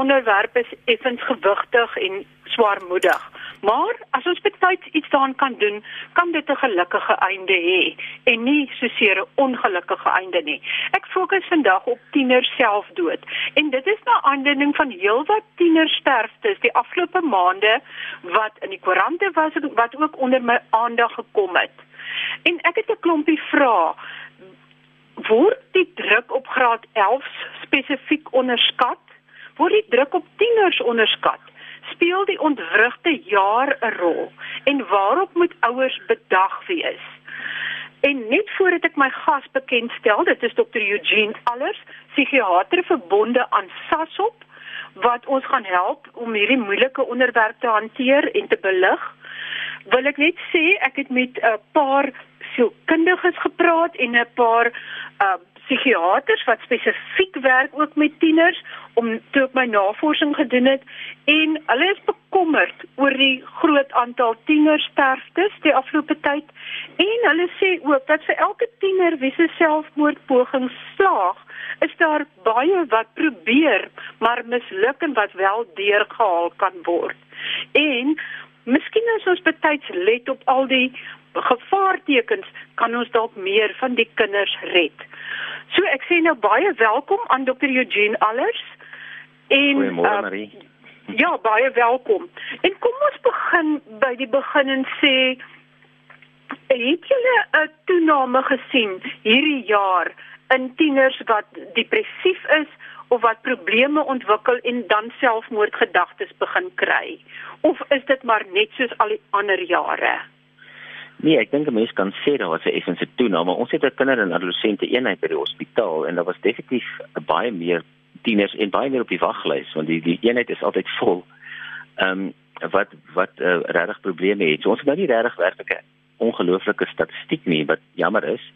onderwerp is effens gewigtig en swaarmoedig. Maar as ons betyds iets daaraan kan doen, kan dit 'n gelukkige einde hê en nie soseer 'n ongelukkige einde nie. Ek fokus vandag op tieners selfdood en dit is na aanleiding van heelwat tienersterftes die afgelope maande wat in die koerante was wat ook onder my aandag gekom het. En ek het 'n klompie vrae word die druk op graad 11 spesifiek onderskat? Word die druk op tieners onderskat? speel die ontwrigte jaar 'n rol en waarop moet ouers bedag wees? En net voordat ek my gas bekendstel, dit is Dr. Eugene Allers, psigiater verbonde aan SASOP wat ons gaan help om hierdie moeilike onderwerp te hanteer en te belig. Wil ek net sê ek het met 'n paar sielkundiges gepraat en 'n paar uh, psigiaters wat spesifiek werk ook met tieners om toe op my navorsing gedoen het en hulle is bekommerd oor die groot aantal tienersterftes die afgelope tyd. En hulle sê ook dat vir elke tiener wie se selfmoordpoging slaag is daar baie wat probeer maar misluk en wat wel deurgehaal kan word. En miskien as ons betyds let op al die gevaartekens kan ons dalk meer van die kinders red. So ek sê nou baie welkom aan Dr. Eugene Allers. En Goeiemôre uh, Marie. Ja, baie welkom. En kom ons begin by die begin en sê het julle 'n toename gesien hierdie jaar in tieners wat depressief is of wat probleme ontwikkel en dan selfmoordgedagtes begin kry? Of is dit maar net soos al die ander jare? Nee, ek dink 'n mens kan sê daar was 'n effense toename. Ons het 'n kinder en adolessente eenheid by die hospitaal en daar was definitief baie meer tieners en baie meer op die waglys want die die eenheid is altyd vol. Ehm um, wat wat uh, regtig probleme het. So ons het nou nie regtig werklike ongelooflike statistiek nie wat jammer is.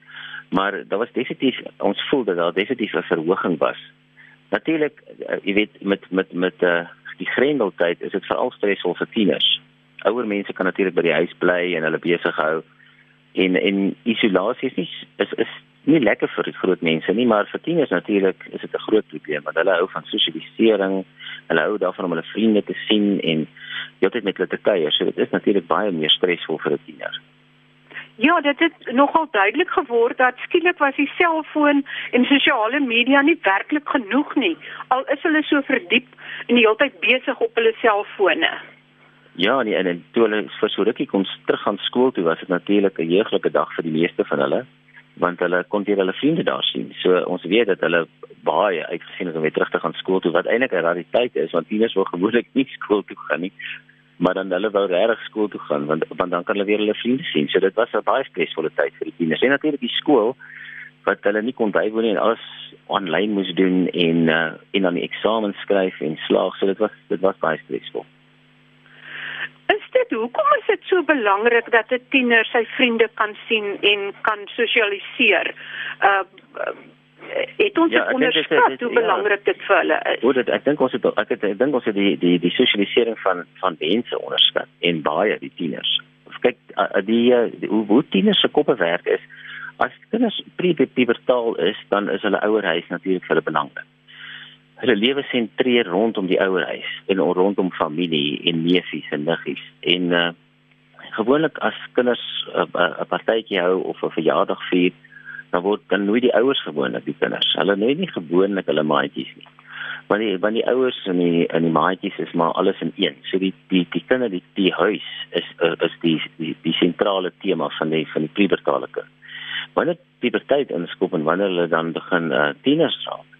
Maar daar was definitief ons voel dat daar definitief 'n verhoging was. Natuurlik, uh, jy weet met met met uh, die grendeltyd is dit veral stresvol vir tieners ouer mense kan natuurlik by die huis bly en hulle besig hou. En en isolasie is nie is is nie lekker vir groot mense nie, maar vir tieners natuurlik is dit 'n groot probleem want hulle hou van sosialisering. Hulle hou daarvan om hulle vriende te sien en heeltyd met hulle te kuier. So dit is natuurlik baie meer stresvol vir 'n tiener. Ja, dit het nogal duidelik geword dat skielik was die selfoon en sosiale media nie werklik genoeg nie. Al is hulle so verdiep en die hele tyd besig op hulle selfone. Ja, nee, en, en toe hulle vir so rukkie kon terug gaan skool toe, was dit natuurlik 'n jeuglike dag vir die meeste van hulle, want hulle kon weer hulle vriende daar sien. So ons weet dat hulle baie uitgesien het om weer terug te gaan skool toe, wat eintlik 'n rariteit is, want tieners wil gewoonlik nie skool toe gaan nie. Maar dan hulle wou regtig skool toe gaan want want dan kan hulle weer hulle vriende sien. So dit was 'n baie stresvolle tyd vir die tieners. En natuurlik die skool wat hulle nie kon bywoon nie en alles aanlyn moes doen en uh, en dan die eksamen skryf en slaag. So dit was dit was baie stresvol. Is dit hoekom is dit so belangrik dat 'n tiener sy vriende kan sien en kan sosialiseer? Uh, uh het ons ja, onderskat hoe ja. belangrik ja, dit vir hulle is. Hoe dit ek dink ons het ek, het, ek dink ons het die die die sosialisering van van mense onderskat en baie die tieners. Kyk die, die hoe hoe tieners se koppe werk is as kinders pre-pubertaal is dan is hulle ouerhuis natuurlik vir hulle belangrik hulle lewe sentreer rondom die ouerhuis en rondom familie en neefies en niggies. En uh, gewoonlik as kinders 'n uh, partytjie hou of 'n verjaardag vier dan word dan nooit die ouers gewoonlik die kinders. Hulle nooit nie gewoonlik hulle maatjies nie. Want die want die ouers en die en die maatjies is maar alles in een. So die die die kinders die die huis is uh, is die die die sentrale tema van die van die pubertale kind. Wanneer puberteit inskop en wanneer hulle dan begin uh, tieners raak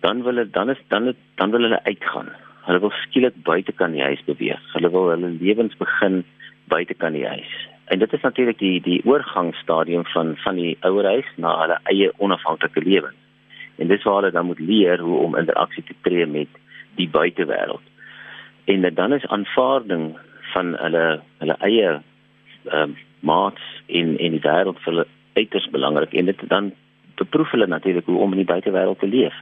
dan wil hulle dan is dan het, dan wil hulle uitgaan. Hulle wil skielik buite kan die huis beweeg. Hulle wil hulle lewens begin buite kan die huis. En dit is natuurlik die die oorgangsstadium van van die ouer huis na hulle eie onafhanklike lewe. En dis waar hulle dan moet leer hoe om interaksie te tree met die buitewêreld. En dan is aanvaarding van hulle hulle eie ehm uh, maats in in die wêreld vir hulle uiters belangrik en dit dan beproef hulle natuurlik hoe om in die buitewêreld te leef.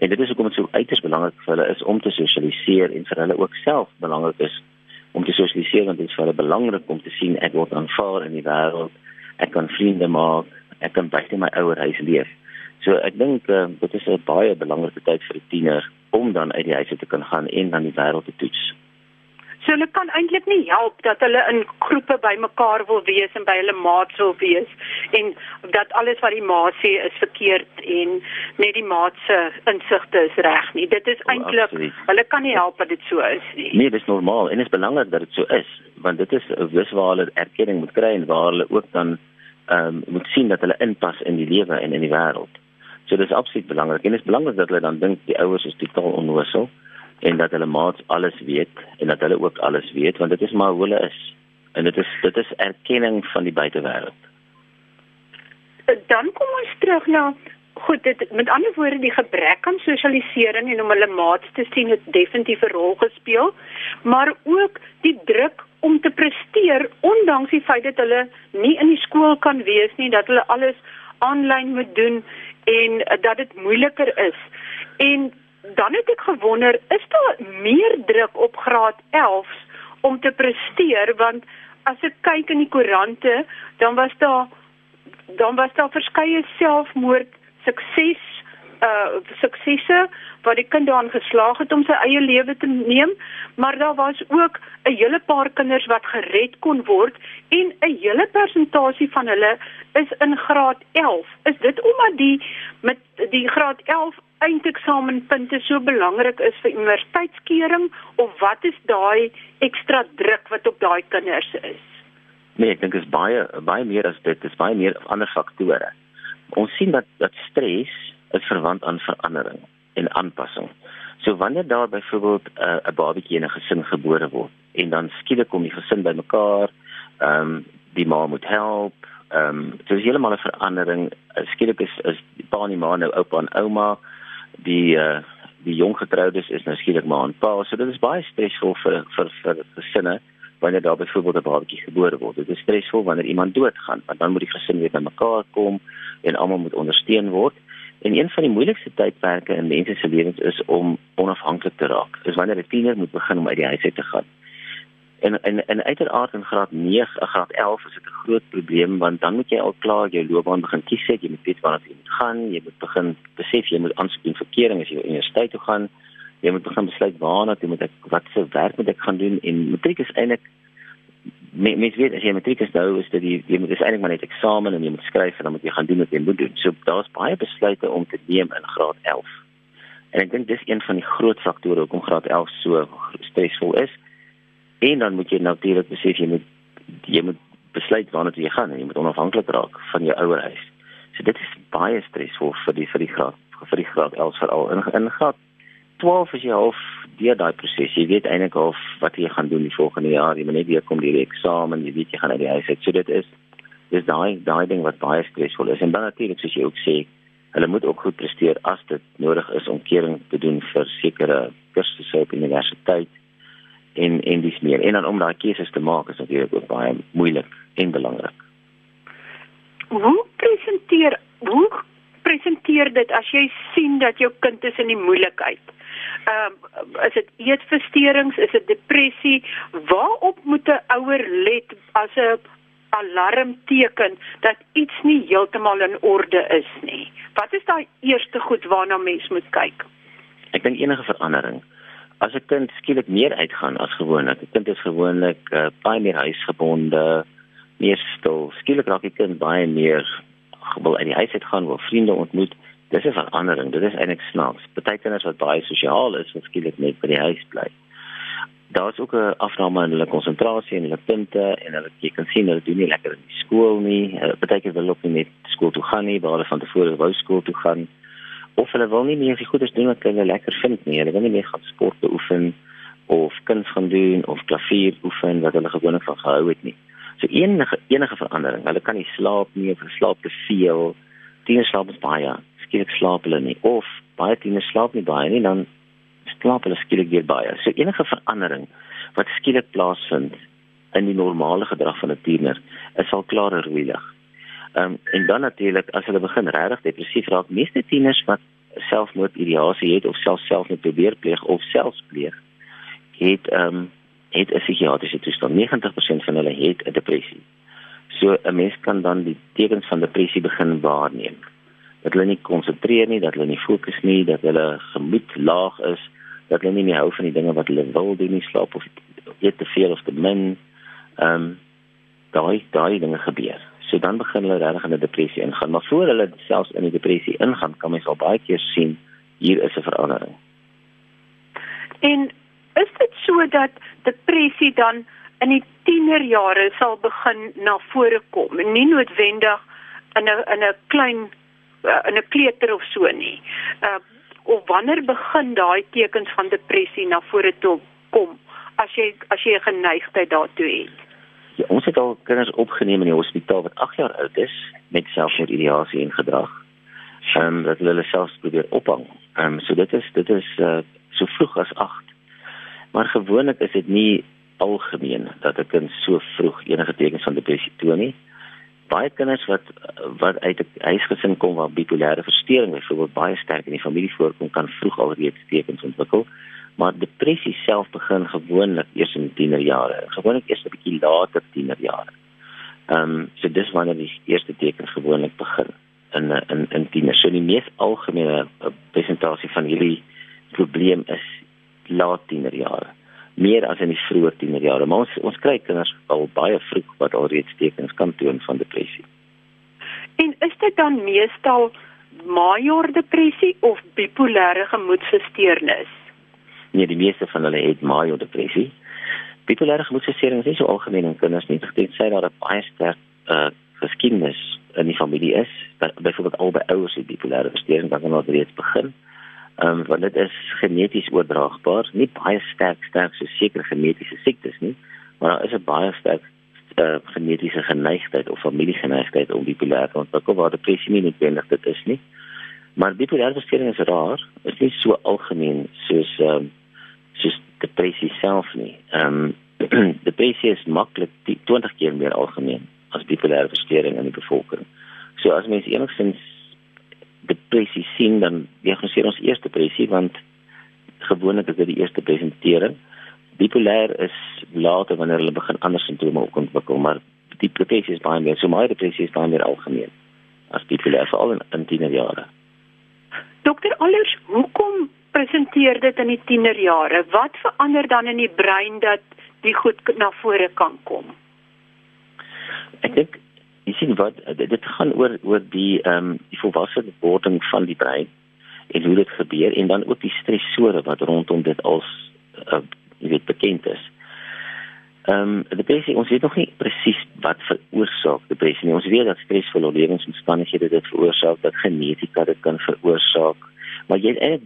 En dit is hoekom dit so uiters belangrik vir hulle is om te sosialiseer en vir hulle ook self belangrik is om te sosialiseer want dit is vir hulle belangrik om te sien ek word aanvaar in die wêreld. Ek kan vriende maak, ek kan by my ouer huis leef. So ek dink uh, dit is 'n baie belangrike tyd vir 'n tiener om dan uit die huis te kan gaan en dan die wêreld te toets. So hulle kan eintlik nie help dat hulle in groepe bymekaar wil wees en by hulle maats wil wees en dat alles wat die ma sê is verkeerd en net die maat se insigte is reg nie. Dit is eintlik hulle kan nie help dat dit so is nie. Nee, dit is normaal en dit is belangrik dat dit so is want dit is wys waar hulle erkenning moet kry en waar hulle ook dan ehm um, moet sien dat hulle inpas in die lewe en in die wêreld. So dis absoluut belangrik en dit is belangrik dat hulle dan dink die ouers is totaal onnoosel en dat hulle maats alles weet en dat hulle ook alles weet want dit is maar hoe hulle is en dit is dit is erkenning van die buitewêreld. Dan kom ons terug na goed dit met ander woorde die gebrek aan sosialisering en om hulle maats te sien het definitief 'n rol gespeel maar ook die druk om te presteer ondanks die feit dat hulle nie in die skool kan wees nie dat hulle alles aanlyn moet doen en dat dit moeiliker is en dan het ek gewonder, is daar meer druk op graad 11 om te presteer want as ek kyk in die koerante, dan was daar dan was daar verskeie selfmoord sukses uh suksesse wat die kind daarin geslaag het om sy eie lewe te neem, maar daar was ook 'n hele paar kinders wat gered kon word en 'n hele persentasie van hulle is in graad 11. Is dit omdat die met die graad 11 eindeksamenpunte so belangrik is vir universiteitskeuring of wat is daai ekstra druk wat op daai kinders is? Nee, ek dink dit is baie baie meer as dit, dit is baie meer ander faktore. Ons sien dat dat stres is verwant aan verandering en aanpassing. So wanneer daar byvoorbeeld 'n uh, 'n babatjie in 'n gesin gebore word en dan skielik kom die gesin bymekaar, ehm um, die ma moet help, ehm um, dit is heeltemal 'n verandering. Skielik is is pa en die ma nou oupa en ouma die uh, die jong getroudes is nou skielik maar en pa. So dit is baie stresvol vir vir vir gesinne wanneer daar byvoorbeeld 'n babatjie gebore word. Dit is stresvol wanneer iemand doodgaan want dan moet die gesin weer bymekaar kom en almal moet ondersteun word. En een van die moeilikste tydperke in mense se lewens is om onafhanklik te raak. Dis wanneer 'n tiener moet begin om uit die huis uit te gaan en en en uiteraard in graad 9 graad 11 is dit 'n groot probleem want dan moet jy al klaar jou loopbaan begin kies jy moet weet waar jy moet gaan. Jy moet begin besef jy moet aansoek doen vir kering as jy universiteit toe gaan. Jy moet begin besluit waarna jy moet ek wat se werk moet ek gaan doen. En matriek is eintlik mens weet as jy matriek is nou is dit die jy moet eintlik maar net eksamen en jy moet skryf en dan moet jy gaan doen wat jy moet doen. So daar's baie besluite om te neem in graad 11 en ek dink dis een van die groot faktore hoekom graad 11 so stresvol is En dan moet jy natuurlik besef jy moet jy moet besluit waarna jy gaan en jy moet onafhanklik raak van jou ouerhuis. So dit is baie stresvol vir die vir die graad vir die graad els veral in in graad 12 is jy half deur daai proses. Jy weet eintlik al wat jy gaan doen die volgende jaar. Jy moet net weer kom die eksamen, jy weet jy gaan uit die huis uit. So dit is dis daai daai ding wat baie stresvol is. En dan natuurlik soos jy ook sê, hulle moet ook goed presteer as dit nodig is om kering te doen vir sekere kursusse op universiteit en en dis meer en dan om daai keuses te maak is natuurlik ook baie moeilik en belangrik. Hoe presenteer hoe presenteer dit as jy sien dat jou kind is in die moeilikheid? Ehm um, is dit eetversteurings, is dit depressie? Waarop moet 'n ouer let as 'n alarmteken dat iets nie heeltemal in orde is nie? Wat is daai eerste goed waarna mens moet kyk? Ek dink enige verandering as 'n kind skielik meer uitgaan as gewoonlik. 'n Kind is gewoonlik uh, baie meer huisgebonde, meer stil. Skielik raak die kind baie meer wil uit die huis uit gaan, wil vriende ontmoet. Dis 'n verandering. Dit is eintlik snaaks. Party kinders wat baie sosiaal is, wil skielik net by die huis bly. Daar's ook 'n afname in hulle konsentrasie en hulle punte en hulle jy kan sien hulle doen nie lekker in die skool nie. Party kinders wil ook nie net skool toe gaan nie, behalwe van tevore wou skool toe gaan of hulle wil nie meer die goedes doen wat hulle lekker vind nie. Hulle wil nie meer gaan sport beoefen of kuns gaan doen of klavier oefen wat hulle gewoonlik van gehou het nie. So enige enige verandering. Hulle kan nie slaap nie of slaap te veel. Tieners slaap baie. Skielik slaap hulle nie of baie tieners slaap nie baie nie dan slaap hulle skielik weer baie. So enige verandering wat skielik plaasvind in die normale gedrag van 'n tiener is al klaar roeilig. Ehm um, en dan natuurlik as hulle begin regtig depressief raak, meeste tieners wat selfmoord ideasie het of self selfmoord probeer pleeg of selfs pleeg, het ehm um, het 'n psigiatriese toestand. 90% van hulle het 'n depressie. So 'n mens kan dan die tekens van depressie begin waarneem. dat hulle nie konsentreer nie, dat hulle nie fokus nie, dat hulle gemoed laag is, dat hulle nie meer hou van die dinge wat hulle wil doen nie, slaap of eet te veel of te min. Ehm um, daai daai dinge gebeur. So dan begin hulle regtig in 'n depressie ingaan, maar voor hulle selfs in die depressie ingaan, kan mens al baie keer sien hier is 'n verandering. En is dit so dat depressie dan in die tienerjare sal begin na vore kom, nie noodwendig in 'n in 'n klein uh, in 'n kleuter of so nie. Uh of wanneer begin daai tekens van depressie na vore toe kom as jy as jy 'n geneigtheid daartoe het? Ja, ons het al kinders opgeneem in die hospitaal wat 8 jaar oud is met selfmoordideasie en gedrag. Ehm um, dat hulle selfs probeer ophang. Ehm um, so dit is dit is uh, so vroeg as 8. Maar gewoonlik is dit nie algemeen dat 'n kind so vroeg enige tekens van depressie toon nie. Baie kinders wat wat uit 'n huisgesin kom waar bipolêre verstoring byvoorbeeld baie sterk in die familie voorkom, kan vroeg alreeds tekens ontwikkel. Maar depressie self begin gewoonlik eers in tienerjare, gewoonlik eers 'n bietjie later tienerjare. Ehm um, so dis wanneer die eerste tekens gewoonlik begin in in in tieners. So die mees algemene presentasie van hierdie probleem is laat tienerjare meer as in die vroeë tienerjare. Maar ons ons kry kinders al baie vroeg wat alreeds tekens kan toon van depressie. En is dit dan meestal major depressie of bipolêre gemoedstoornis? Nee, die meeste van hulle het major depressie. Bipolêre gemoedstoornis is nie so algemeen in kinders nie. Dit sê dat 'n baie sterk uh, geskiedenis in die familie is. Byvoorbeeld albei ouers het bipolêre verstoring, dan kan hulle reeds begin. Ehm um, want dit is geneties oordraagbaar, nie baie sterk sterk so sekere genetiese siektes nie, maar daar is 'n baie sterk uh, genetiese geneigtheid of familiegeneigtheid om bipolêr te ontwikkel waar depressie nie noodwendig dit is nie. Maar bipolêre verstoring is raar, is nie so algemeen soos ehm um, soos depressie self nie. Ehm um, depressie is maklik 20 keer meer algemeen as bipolêre verstoring in die bevolking. So as mens enigstens depressie sien dan diagnoseer ons eers depressie want gewoonlik is dit die eerste presentering. Bipolêr is later wanneer hulle begin ander simptome ontwikkel, maar die depressie is baie meer so maar depressie is baie meer algemeen as bipolêr veral in, in tienerjare. Dokter Allers, hoekom presenteer dit in die tienerjare? Wat verander dan in die brein dat die goed na vore kan kom? Ek dink jy sien wat dit gaan oor oor die ehm um, die volwasse wording van die brein en hoe dit gebeur en dan ook die stresore wat rondom dit als uh, jy weet bekend is. Ehm um, depressie ons weet nog nie presies wat veroorsaak depressie nie. Ons weet dat stresvolle lewensomstandighede dit veroorsaak, dat genetika dit kan veroorsaak, maar jy het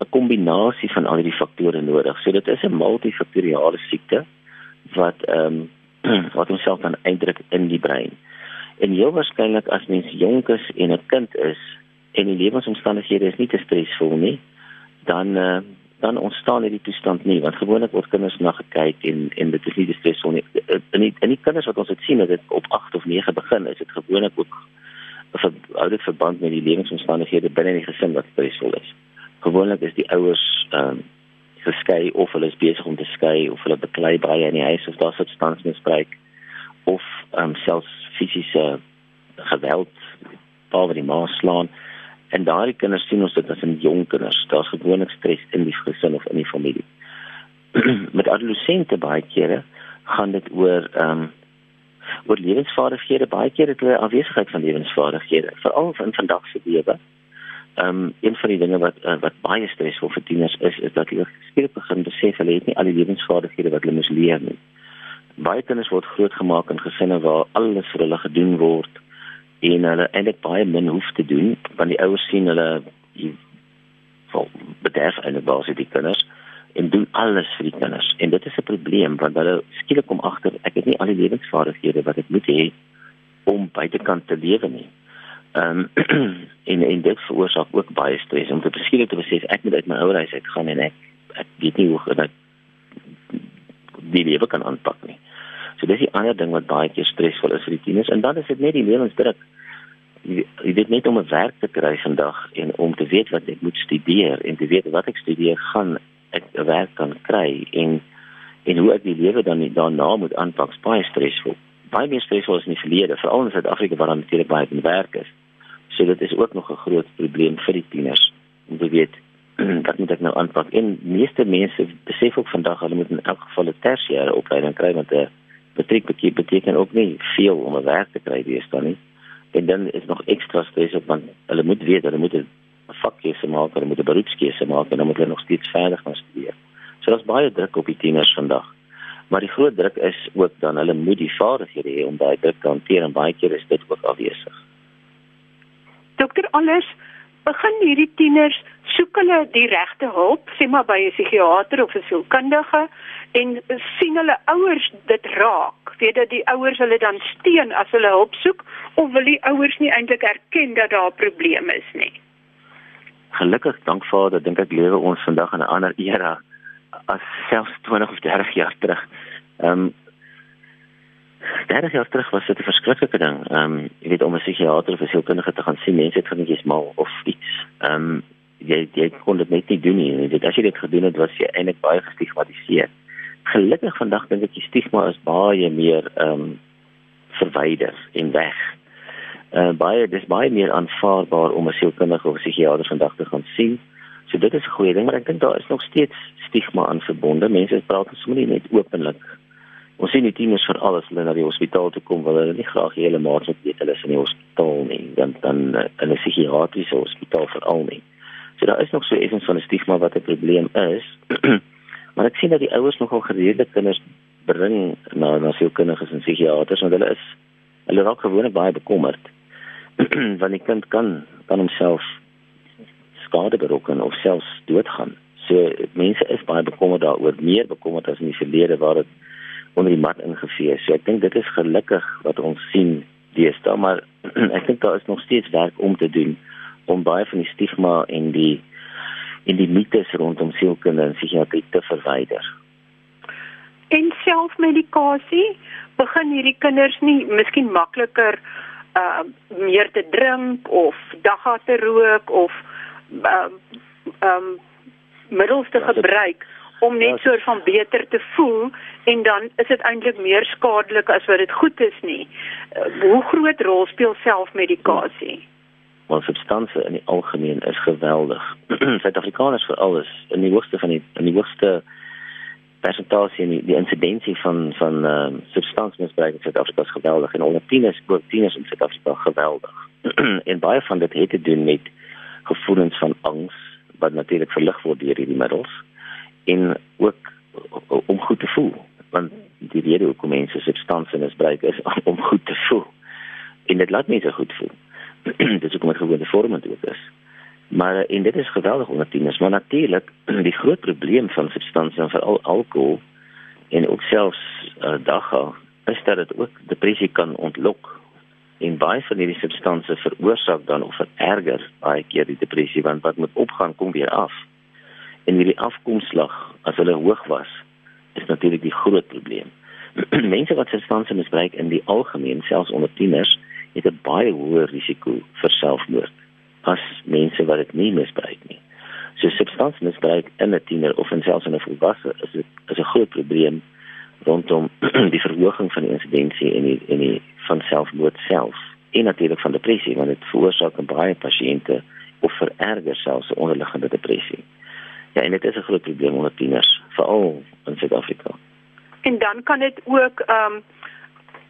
'n kombinasie van al hierdie faktore nodig. So dit is 'n multifaktoriale siekte wat ehm um, wat homself dan eintlik in die brein. En heel waarskynlik as mens jonk is en 'n kind is en die lewensomstandighede is nie te stresvol nie, dan uh, dan ontstaan hierdie toestand nie want gewoonlik word kinders na gekyk en en dit is nie te stresvol nie. In die, in die kinders wat ons het sien dat dit op 8 of 9 begin, is dit gewoonlik ook 'n verouderde verband met die lewensomstandighede binne die gesin wat stresvol is. Gewoonlik is die ouers ehm um, geskei of hulle is besig om te skei of hulle beklei baie in die huis of daar substansiesmisbruik of ehm um, selfs fisiese geweld waar die ma slaan en daardie kinders sien ons dit as 'n jong kinders. Daar's gewoonlik stres in die gesin of in die familie. Met adolessente baie kere gaan dit oor ehm um, oor lewensvaardighede. Baie kere het hulle afwesigheid van lewensvaardighede veral in vandag se lewe. Ehm um, een van die dinge wat uh, wat baie stresvol vir tieners is is dat hulle skielik begin besef hulle het nie al die lewensvaardighede wat hulle moes leer nie. Baie kinders word grootgemaak in gesinne waar alles vir hulle gedoen word en hulle eintlik baie min hoef te doen want die ouers sien hulle vol bederf en baie die kinders en doen alles vir die kinders en dit is 'n probleem want hulle skielik kom agter ek het nie al die lewensvaardighede wat ek moet hê om buitekant te lewe nie. Ehm um, en en dit veroorsaak ook baie stres om te beskryf te besef ek moet uit my ouerhuis uit gaan en ek ek weet nie hoe ek die lewe kan aanpak nie. So dis die ander ding wat baie keer stresvol is vir die tieners en dan is dit net die lewensdruk. Jy weet net om 'n werk te kry vandag en om te weet wat ek moet studeer en te weet wat ek studeer gaan ek 'n werk kan kry en en hoe ek die lewe dan daarna moet aanpak, baie stresvol. Baie meer stresvol as in die verlede, veral in Suid-Afrika waar daar natuurlik baie werk is. So dit is ook nog 'n groot probleem vir die tieners. Om te weet wat moet ek nou aanpak? En meeste mense besef ook vandag hulle moet in elk geval 'n tersiêre opleiding kry want 'n matriek beteken ook nie veel om 'n werk te kry weer staan nie. En dan is nog ekstra stres op want hulle moet weet hulle moet 'n vakkeuse maak, hulle moet 'n beroepskeuse maak en dan moet hulle nog steeds verder gaan studeer. So daar's baie druk op die tieners vandag. Maar die groot druk is ook dan hulle moet die vaardighede hê om daai druk te hanteer en baie keer is dit ook afwesig. Dokter Alles, begin hierdie tieners soek hulle die regte hulp, sê maar by 'n psigiater of 'n sielkundige en sien hulle ouers dit raak. Weet dat die ouers hulle dan steun as hulle hulp soek of wil die ouers nie eintlik erken dat daar 'n probleem is nie. Gelukkig dank Vader, dink ek lewe ons vandag in 'n ander era as selfs 20 of 30 jaar terug. Ehm um, 30 jaar terug was dit 'n verskriklike ding. Ehm um, jy weet om 'n psigiater of 'n sielkundige te gaan sien, mense het gedink mal of iets. Ehm um, jy jy kon dit net nie doen nie. Jy weet as jy dit gedoen het, was jy eintlik baie gestigmatiseer. Gelukkig vandag dink ek die stigma is baie meer ehm um, verwyder en weg. Uh, baie dis baie meer aanvaarbaar om 'n sielkundige of psigiater vandag te gaan sien. So dit is 'n goeie ding, maar ek dink daar is nog steeds stigma aan verbonde. Mense praat soms nie net openlik. Ons sien die tieners vir alles hulle na die hospitaal toe kom, hulle nie graag die hele maand weet hulle is in die hospitaal nie, dan dan eh, in 'n psigiatriese hospitaal veral nie. So daar is nog so effens van 'n stigma wat 'n probleem is. maar ek sien dat die ouers nogal gereelde kinders bring na na sielkundiges en psigiaters want hulle is hulle raak gewoonlik baie bekommerd. want die kind kan kan homself skade berokken of selfs doodgaan. So mense is baie bekommerd daaroor, meer bekommerd as in die verlede waar dit onder die mat ingevee is. So ek dink dit is gelukkig wat ons sien deesdae, maar ek dink daar is nog steeds werk om te doen om baie van die stigma en die en die mites rondom sielkunde en psigiatrie te verwyder. En selfmedikasie begin hierdie kinders nie miskien makliker uh meer te drink of dagga te rook of ehm um, middels te ja, gebruik om net ja, soort van beter te voel en dan is dit eintlik meer skadelik as wat dit goed is nie. Uh, hoe groot rol speel selfmedikasie? Want substansie in die algemeen is geweldig. Suid-Afrikaners vir alles in die hoogste van die in die hoogste persentasie en die, die insidensie van van ehm uh, substansmisbruik in Suid-Afrika is geweldig en onder tieners ook tieners in Suid-Afrika geweldig. en baie van dit het te doen met gevoelens van angs wat natuurlik verlig word deur hierdie middels en ook om goed te voel want die rede hoekom mense substansie misbruik is om goed te voel en dit laat mense goed voel dit is ook 'n gewone vorm wat dit is maar en dit is geweldig onder tieners maar natuurlik die groot probleem van substansie en veral alkohol en ook selfs uh, dagga is dat dit ook depressie kan ontlok en baie van hierdie substansie veroorsaak dan of vererger baie keer die depressie want wat moet opgaan kom weer af. En hierdie afkomslag as hulle hoog was is natuurlik die groot probleem. Mense wat substansie misbruik in die algemeen selfs onder tieners het 'n baie hoër risiko vir selfmoord as mense wat dit nie misbruik nie. So substansie misbruik in 'n tiener of in selfs in 'n volwasse is 'n is 'n groot probleem rondom die verhoging van die insidensie en die en die van selfmoord self en natuurlik van depressie want dit veroorsaak in baie pasiënte of vererger selfs 'n onderliggende depressie. Ja, en dit is 'n groot probleem onder tieners, veral in Suid-Afrika. En dan kan dit ook ehm um,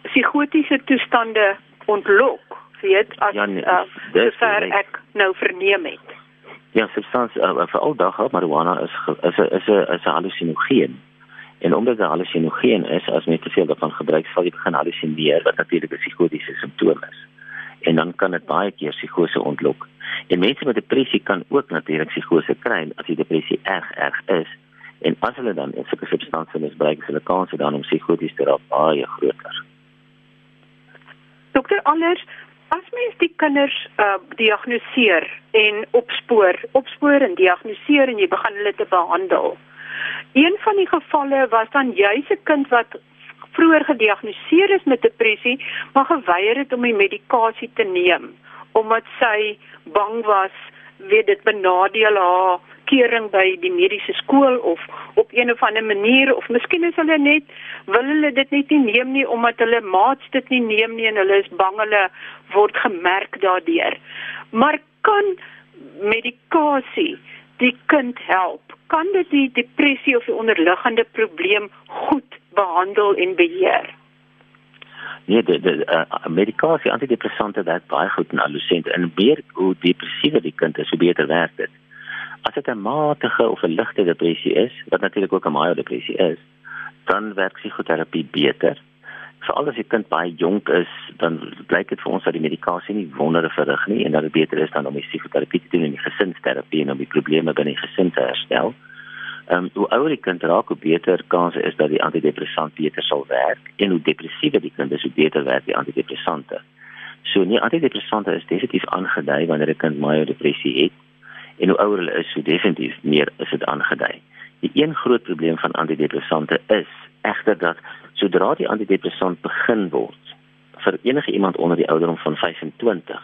psigotiese toestande ontlok, weet as ja, nee, uh, sover ek nou verneem het. Ja, substansie uh, veral daag marijuana is is 'n is 'n is 'n hallusinogeen. En omdat dit hallusinogeen is, as jy te veel daarvan gebruik, sal jy begin hallusineer wat natuurlik 'n psigotiese simptoom is. En dan kan dit baie keer psigose ontlok. En mense met depressie kan ook natuurlik psigose kry as die depressie erg erg is. En as hulle dan sulke substansies misbruik, is hulle kans dan om psigoties te raak baie groter. Dokter Anders, as mens die kinders uh, diagnoseer en opspoor, opspoor en diagnoseer en jy begin hulle te behandel, Een van die gevalle was dan juis 'n kind wat vroeër gediagnoseer is met depressie, maar geweier het om die medikasie te neem omdat sy bang was weet dit benadeel haar kering by die mediese skool of op een of ander manier of miskien is hulle net wil hulle dit net nie neem nie omdat hulle maats dit nie neem nie en hulle is bang hulle word gemerk daardeur. Maar kan medikasie die kind help? Kan dit die depressie of die onderliggende probleem goed behandel en beheer? Nee, die die uh, medikasie antidepressante werk baie goed in adolessente en meer hoe depressiewer die kind is, hoe beter werk dit. As dit 'n matige of 'n ligte depressie is, wat natuurlik ook 'n mild depressie is, dan werk psigoterapie beter. Veral as die kind baie jonk is, dan blyk dit vir ons dat die medikasie nie wondere verrig nie en dat dit beter is dan om die psigoterapie te doen en die gesinsterapie en om die probleme binne die gesin te herstel. Ehm um, hoe ouer die kind raak, hoe beter kanse is dat die antidepressant beter sal werk en hoe depressiewer die kind is, hoe beter werk die antidepressante. So nie antidepressante is definitief aangedui wanneer 'n kind major depressie het en hoe ouer hulle is, hoe definitief meer is dit aangedui. Die een groot probleem van antidepressante is egter dat sodra die antidepressant begin word vir enige iemand onder die ouderdom van 25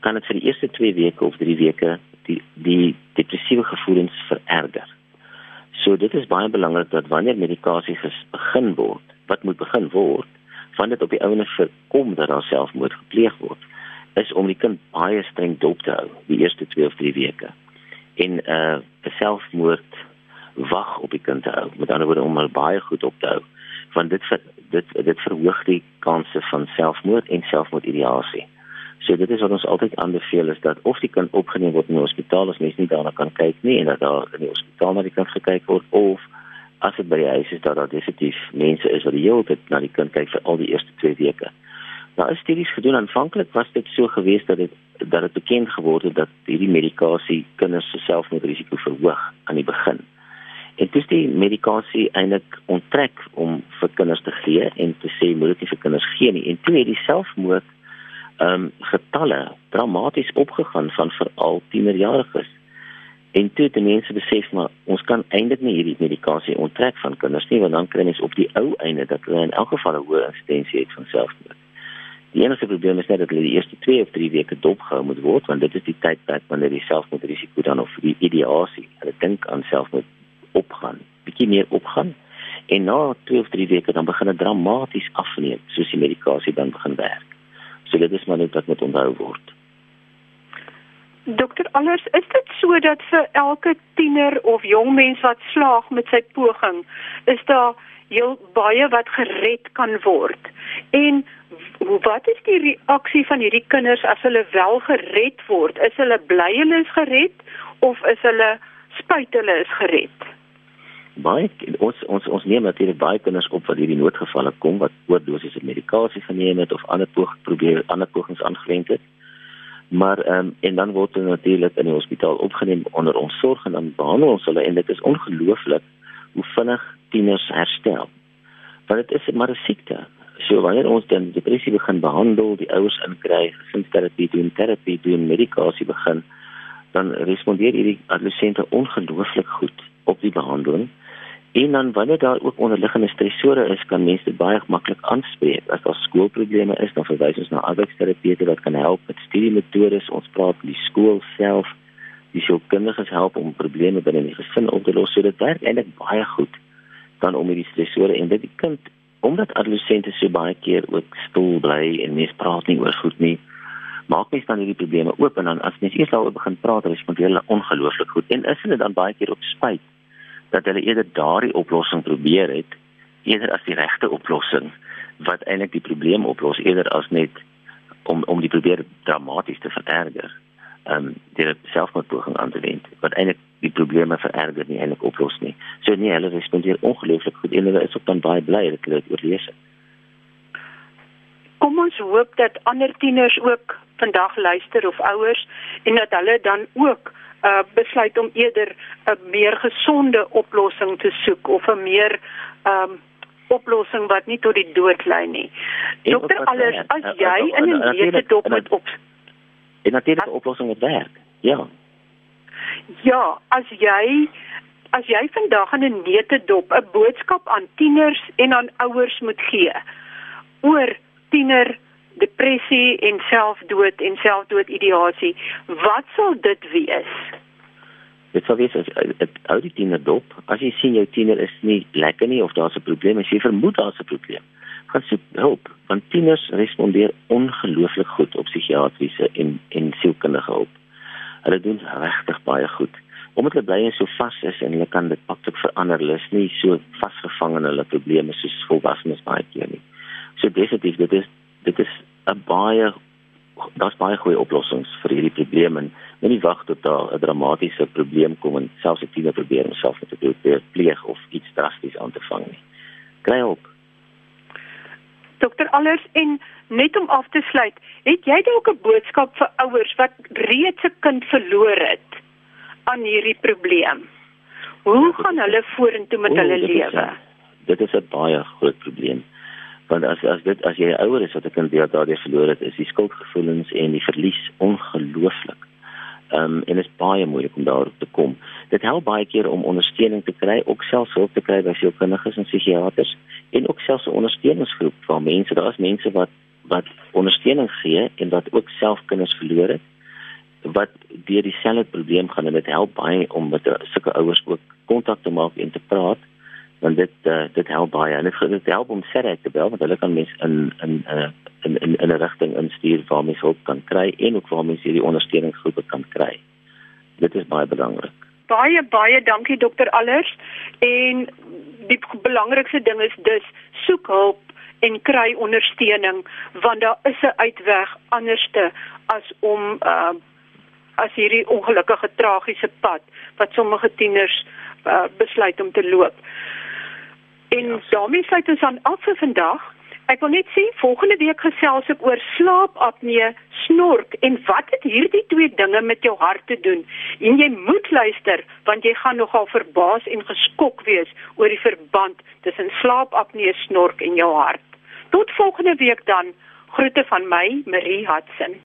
kan dit vir die eerste 2 weke of 3 weke die die depressiewe gevoelens vererger. So dit is baie belangrik dat wanneer medikasie begin word, wat moet begin word, wanneer dit op die ouene voorkom dat daar selfmoord gepleeg word, is om die kind baie streng dop te hou die eerste 2 of 3 weke. En uh vir selfmoord wag op die kind te hou. Met ander woorde om hom baie goed op te hou, want dit dit dit verhoog die kanse van selfmoord en selfmoordideasie. So dit is wat ons altyd aanbeveel is dat of die kind opgeneem word in die hospitaal as mens nie daarna kan kyk nie en dat daar in die hospitaal na die kind gekyk word of as dit by die huis is dat daar definitief mense is wat die hele tyd na die kind kyk vir al die eerste 2 weke. Nou is studies gedoen aanvanklik was dit so gewees dat dit dat dit bekend geword het dat hierdie medikasie kinders se selfmoordrisiko verhoog aan die begin. En dis die medikasie eintlik onttrek om vir kinders te gee en te sê moet dit nie vir kinders gee nie. En toe het die selfmoord ehm um, getalle dramaties opgegaan van veral tienerjariges. En toe het mense besef maar ons kan eintlik nie hierdie medikasie onttrek van kinders nie want dan kry mens op die ou einde dat hulle in elk geval 'n hoë insidensie het van selfmoord. Die enigste probleem is net dat hulle die eerste 2 of 3 weke dopgehou moet word want dit is die tydperk wanneer die selfmoordrisiko dan of die ideasie, hulle dink aan selfmoord opgaan, bietjie meer opgaan en na 2 of 3 weke dan begin dit dramaties afneem soos die medikasie dan begin werk. So dit is maar net wat moet onthou word. Dokter Allers, is dit so dat vir elke tiener of jong mens wat slaag met sy poging, is daar heel baie wat gered kan word? En wat is die reaksie van hierdie kinders as hulle wel gered word? Is hulle bly hulle is gered of is hulle spyt hulle is gered? baie ons ons ons neem natuurlik baie kinders op wat hierdie noodgevalle kom wat oordosies met medikasie geneem het of ander pog probeer ander pogings aangewend het. Maar ehm um, en dan word hulle natuurlik in die hospitaal opgeneem onder ons sorg en dan behandel ons hulle en dit is ongelooflik hoe vinnig tieners herstel. Want dit is maar 'n siekte. So wanneer ons dan depressie begin behandel, die ouers inkry, gesinsterapie doen, terapie doen, medikasie begin, dan respondeer hierdie adolessente ongelooflik goed op die behandeling En dan wanneer daar ook onderliggende stresore is, kan mense dit baie maklik aanspreek. As daar skoolprobleme is, dan verwys ons na arbeidsterapeute wat kan help met studiemetodes. Ons praat met die skool self. Die sielkundiges help om probleme binne die gesin op te los. So dit werk eintlik baie goed dan om hierdie stresore en dit die kind omdat adolessente so baie keer ook stil bly en mens praat nie oor goed nie maak mens dan hierdie probleme oop en dan as mens eers daaroor begin praat, respondeer hulle ongelooflik goed en is hulle dan baie keer op spyt dat hulle eerder daardie oplossing probeer het eerder as die regte oplossing wat eintlik die probleem oplos eerder as net om om die probeer dramaties te vererger. Ehm um, die selfmoordpoging aan te wend wat eintlik die probleme vererger nie eintlik oplos nie. So nee, hulle respondeer ongelooflik goed en hulle is ook dan baie bly dat hulle dit oorleef het. Kom ons hoop dat ander tieners ook vandag luister of ouers en dat hulle dan ook uh besluit om eerder 'n meer gesonde oplossing te soek of 'n meer um oplossing wat nie tot die dood lei nie. Dokter alles as jy in 'n neete dop met op 'n natuurlike oplossing wat werk. Ja. Ja, as jy as jy vandag in 'n neete dop 'n boodskap aan tieners en aan ouers moet gee oor tiener depressie en selfdood en selfdoodideasie. Wat sal dit wees? Dit sal wees as ou die tiener dop. As jy sien jou tiener is nie lekker nie of daar's 'n probleem, as jy vermoed daar's 'n probleem, gaan soek hulp want tieners respondeer ongelooflik goed op psigiatriese en en sielkundige hulp. Hulle doen regtig baie goed. Omdat hulle bly en so vas is en hulle kan dit maklik verander, hulle is nie so vasgevang in hulle probleme soos volwassenes baie keer nie. So definitief dit is dit is 'n baie daar's baie goeie oplossings vir hierdie probleem en moenie wag tot daar 'n dramatiese probleem kom en selfs 'n tiener probeer homself met 'n probeer pleeg of iets drasties aan te vang nie. Kry hulp. Dokter Allers en net om af te sluit, het jy dalk 'n boodskap vir ouers wat reeds 'n kind verloor het aan hierdie probleem? Hoe gaan hulle vorentoe met hulle lewe? Dit is 'n baie groot probleem want as as dit as jy ouer is wat 'n kind daardie verloor het, is die skuldgevoelens en die verlies ongelooflik. Um, en dit is baie moeilik om daarop te kom. Dit help baie keer om ondersteuning te kry, ook selfs hulp te kry by sielkundiges en psigiaters en ook selfs 'n ondersteuningsgroep van mense. Daar is mense wat wat ondersteuning gee en wat ook self kinders verloor het wat deur dieselfde probleem gaan en dit help baie om met sulke ouers ook kontak te maak en te praat want dit uh, dit help baie en dit dit help om seker te bel want hulle kan mense in in uh, in in 'n rigting instuur waar mense hulp kan kry en ook waar mense hierdie ondersteuningsgroepe kan kry. Dit is baie belangrik. Baie baie dankie dokter Allers en die belangrikste ding is dus soek hulp en kry ondersteuning want daar is 'n uitweg anderste as om uh, as hierdie ongelukkige tragiese pad wat sommige tieners uh, besluit om te loop. En ja. daarmee sluit ons aan af vir vandag. Ek wil net sê volgende week gesels ek oor slaapapnee, snork en wat het hierdie twee dinge met jou hart te doen? En jy moet luister want jy gaan nogal verbaas en geskok wees oor die verband tussen slaapapnee, snork en jou hart. Tot volgende week dan. Groete van my, Marie Hudson.